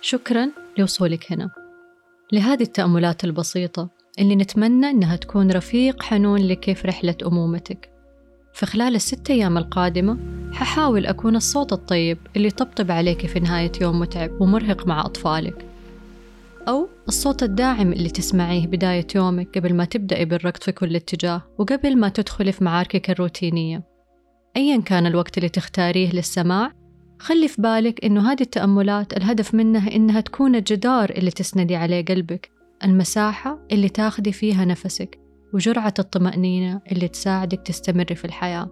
شكرا لوصولك هنا. لهذه التأملات البسيطة اللي نتمنى إنها تكون رفيق حنون لك في رحلة أمومتك. في خلال الست أيام القادمة ححاول أكون الصوت الطيب اللي يطبطب عليك في نهاية يوم متعب ومرهق مع أطفالك. أو الصوت الداعم اللي تسمعيه بداية يومك قبل ما تبدأي بالركض في كل اتجاه وقبل ما تدخلي في معاركك الروتينية. أيا كان الوقت اللي تختاريه للسماع خلي في بالك إنه هذه التأملات الهدف منها إنها تكون الجدار اللي تسندي عليه قلبك المساحة اللي تاخدي فيها نفسك وجرعة الطمأنينة اللي تساعدك تستمري في الحياة.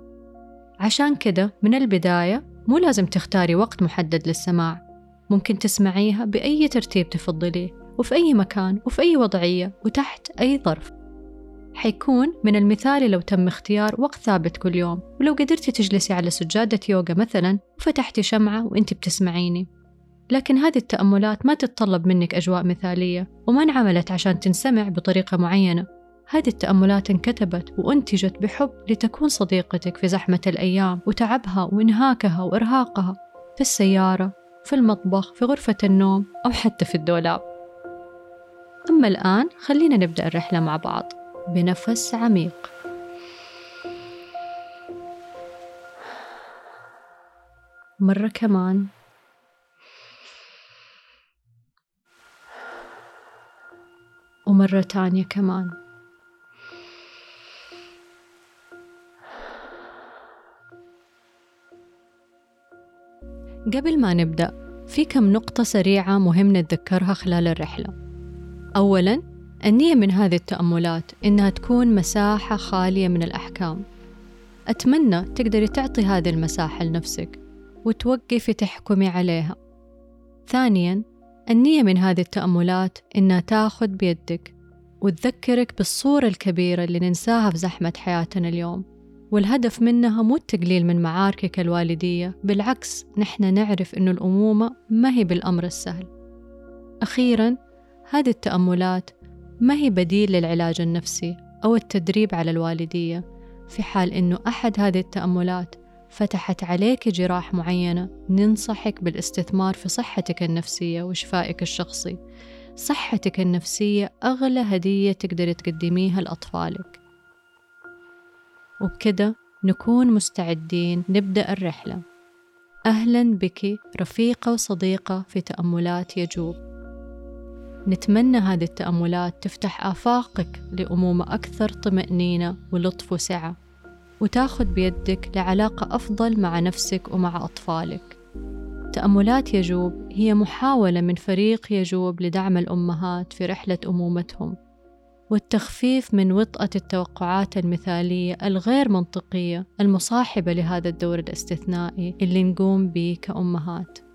عشان كده من البداية مو لازم تختاري وقت محدد للسماع ممكن تسمعيها بأي ترتيب تفضليه وفي أي مكان وفي أي وضعية وتحت أي ظرف. حيكون من المثالي لو تم اختيار وقت ثابت كل يوم ولو قدرتي تجلسي على سجادة يوغا مثلا وفتحتي شمعة وانت بتسمعيني. لكن هذه التأملات ما تتطلب منك أجواء مثالية وما انعملت عشان تنسمع بطريقة معينة. هذه التأملات انكتبت وأنتجت بحب لتكون صديقتك في زحمة الأيام وتعبها وإنهاكها وإرهاقها في السيارة في المطبخ في غرفة النوم أو حتى في الدولاب. أما الآن خلينا نبدأ الرحلة مع بعض. بنفس عميق. مرة كمان. ومرة تانية كمان. قبل ما نبدأ في كم نقطة سريعة مهم نتذكرها خلال الرحلة. أولاً النية من هذه التأملات إنها تكون مساحة خالية من الأحكام. أتمنى تقدري تعطي هذه المساحة لنفسك وتوقفي تحكمي عليها. ثانياً النية من هذه التأملات إنها تاخذ بيدك وتذكرك بالصورة الكبيرة اللي ننساها في زحمة حياتنا اليوم. والهدف منها مو التقليل من معاركك الوالدية بالعكس نحن نعرف إنه الأمومة ما هي بالأمر السهل. أخيرا هذه التأملات ما هي بديل للعلاج النفسي أو التدريب على الوالدية في حال إنه أحد هذه التأملات فتحت عليك جراح معينة ننصحك بالاستثمار في صحتك النفسية وشفائك الشخصي. صحتك النفسية أغلى هدية تقدري تقدميها لأطفالك. وبكده نكون مستعدين نبدأ الرحلة. أهلا بك رفيقة وصديقة في تأملات يجوب. نتمنى هذه التأملات تفتح آفاقك لأمومة أكثر طمأنينة ولطف وسعة وتاخذ بيدك لعلاقة أفضل مع نفسك ومع أطفالك تأملات يجوب هي محاولة من فريق يجوب لدعم الأمهات في رحلة أمومتهم والتخفيف من وطأة التوقعات المثالية الغير منطقية المصاحبة لهذا الدور الاستثنائي اللي نقوم به كأمهات.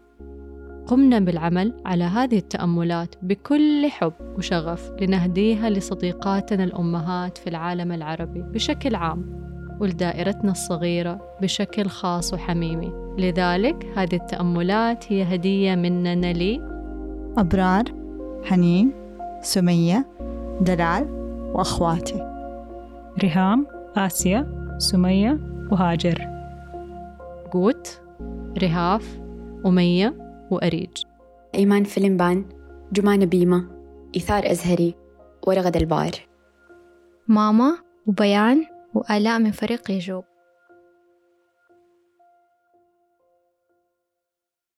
قمنا بالعمل على هذه التأملات بكل حب وشغف لنهديها لصديقاتنا الأمهات في العالم العربي بشكل عام ولدائرتنا الصغيرة بشكل خاص وحميمي. لذلك هذه التأملات هي هدية مننا لي. أبرار حنين سمية دلال وأخواتي. ريهام آسيا سمية وهاجر. قوت رهاف أمية وأريج. إيمان فيلمبان جمانة بيمة إيثار أزهري ورغد البار ماما وبيان وآلاء من فريق يجوب.